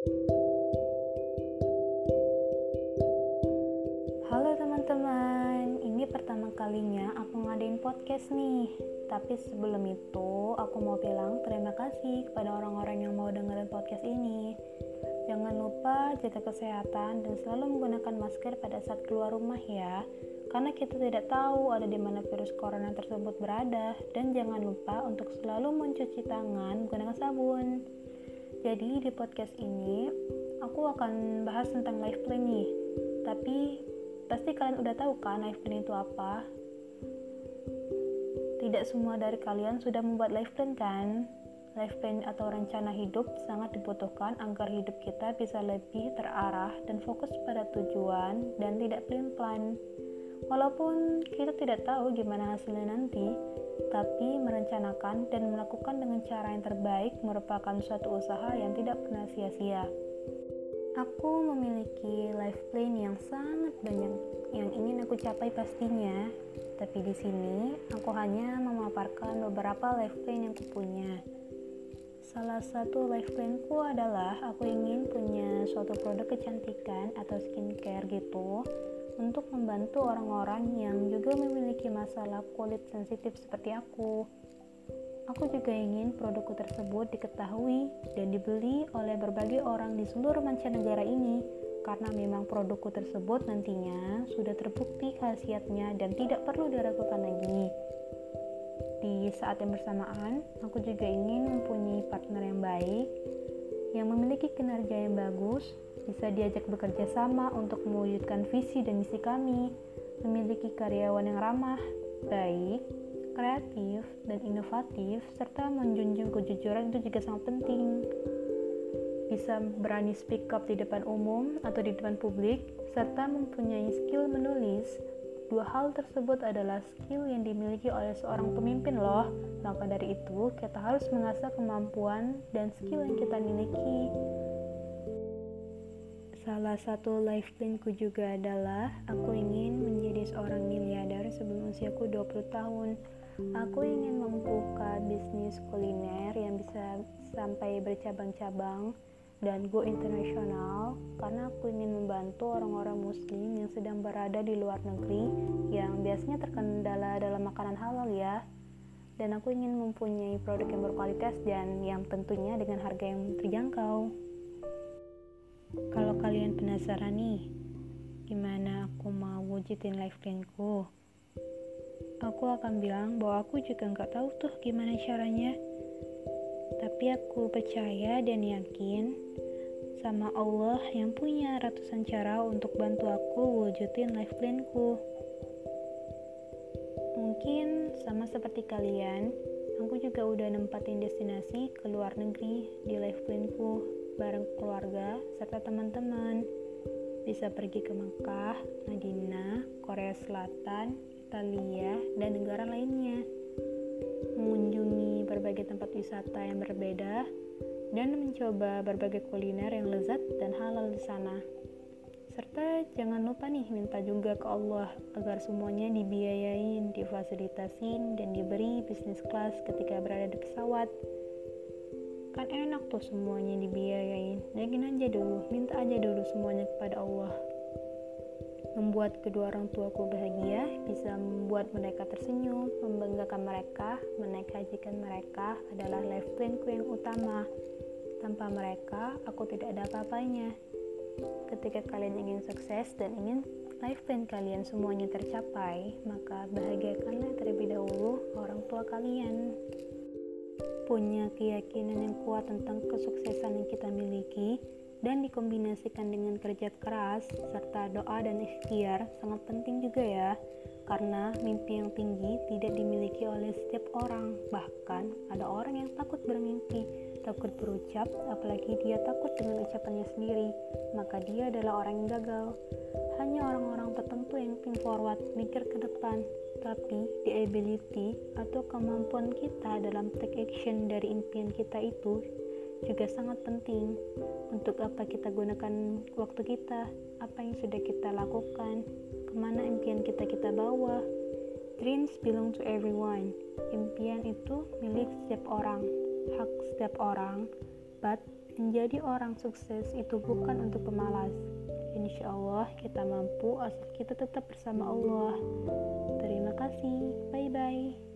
Halo teman-teman, ini pertama kalinya aku ngadain podcast nih. Tapi sebelum itu, aku mau bilang terima kasih kepada orang-orang yang mau dengerin podcast ini. Jangan lupa jaga kesehatan dan selalu menggunakan masker pada saat keluar rumah ya. Karena kita tidak tahu ada di mana virus corona tersebut berada dan jangan lupa untuk selalu mencuci tangan menggunakan sabun. Jadi di podcast ini aku akan bahas tentang life plan nih. Tapi pasti kalian udah tahu kan life plan itu apa? Tidak semua dari kalian sudah membuat life plan kan? Life plan atau rencana hidup sangat dibutuhkan agar hidup kita bisa lebih terarah dan fokus pada tujuan dan tidak plan-plan. Walaupun kita tidak tahu gimana hasilnya nanti, tapi merencanakan dan melakukan dengan cara yang terbaik merupakan suatu usaha yang tidak pernah sia-sia. Aku memiliki life plan yang sangat banyak yang ingin aku capai pastinya, tapi di sini aku hanya memaparkan beberapa life plan yang kupunya. Salah satu life planku adalah aku ingin punya suatu produk kecantikan atau skincare gitu untuk membantu orang-orang yang juga memiliki masalah kulit sensitif seperti aku. Aku juga ingin produkku tersebut diketahui dan dibeli oleh berbagai orang di seluruh mancanegara ini karena memang produkku tersebut nantinya sudah terbukti khasiatnya dan tidak perlu diragukan lagi. Di saat yang bersamaan, aku juga ingin mempunyai partner yang baik yang memiliki kinerja yang bagus bisa diajak bekerja sama untuk mewujudkan visi dan misi kami, memiliki karyawan yang ramah, baik, kreatif, dan inovatif, serta menjunjung kejujuran itu juga sangat penting. Bisa berani speak up di depan umum atau di depan publik, serta mempunyai skill menulis. Dua hal tersebut adalah skill yang dimiliki oleh seorang pemimpin loh. Maka dari itu, kita harus mengasah kemampuan dan skill yang kita miliki Salah satu life planku juga adalah aku ingin menjadi seorang miliarder sebelum usiaku 20 tahun. Aku ingin membuka bisnis kuliner yang bisa sampai bercabang-cabang dan go internasional karena aku ingin membantu orang-orang muslim yang sedang berada di luar negeri yang biasanya terkendala dalam makanan halal ya dan aku ingin mempunyai produk yang berkualitas dan yang tentunya dengan harga yang terjangkau. Kalau kalian penasaran nih, gimana aku mau wujudin life planku? Aku akan bilang bahwa aku juga nggak tahu tuh gimana caranya. Tapi aku percaya dan yakin sama Allah yang punya ratusan cara untuk bantu aku wujudin life planku. Mungkin sama seperti kalian, aku juga udah nempatin destinasi ke luar negeri di life planku bareng keluarga serta teman-teman. Bisa pergi ke Mekah, Madinah, Korea Selatan, Italia, dan negara lainnya. Mengunjungi berbagai tempat wisata yang berbeda dan mencoba berbagai kuliner yang lezat dan halal di sana. Serta jangan lupa nih minta juga ke Allah agar semuanya dibiayain, difasilitasin, dan diberi bisnis kelas ketika berada di pesawat kan enak tuh semuanya dibiayain. Naikin aja dulu minta aja dulu semuanya kepada Allah. Membuat kedua orang tuaku bahagia bisa membuat mereka tersenyum membanggakan mereka menaik hajikan mereka adalah life planku yang utama. Tanpa mereka aku tidak ada apa-apanya. Ketika kalian ingin sukses dan ingin life plan kalian semuanya tercapai maka bahagiakanlah terlebih dahulu orang tua kalian punya keyakinan yang kuat tentang kesuksesan yang kita miliki dan dikombinasikan dengan kerja keras serta doa dan ikhtiar sangat penting juga ya karena mimpi yang tinggi tidak dimiliki oleh setiap orang. Bahkan ada orang yang takut bermimpi takut berucap apalagi dia takut dengan ucapannya sendiri maka dia adalah orang yang gagal. Hanya orang-orang think forward mikir ke depan tapi the ability atau kemampuan kita dalam take action dari impian kita itu juga sangat penting untuk apa kita gunakan waktu kita, apa yang sudah kita lakukan, ke mana impian kita kita bawa. Dreams belong to everyone. Impian itu milik setiap orang, hak setiap orang, but Menjadi orang sukses itu bukan untuk pemalas. Insya Allah kita mampu asal kita tetap bersama Allah. Terima kasih. Bye-bye.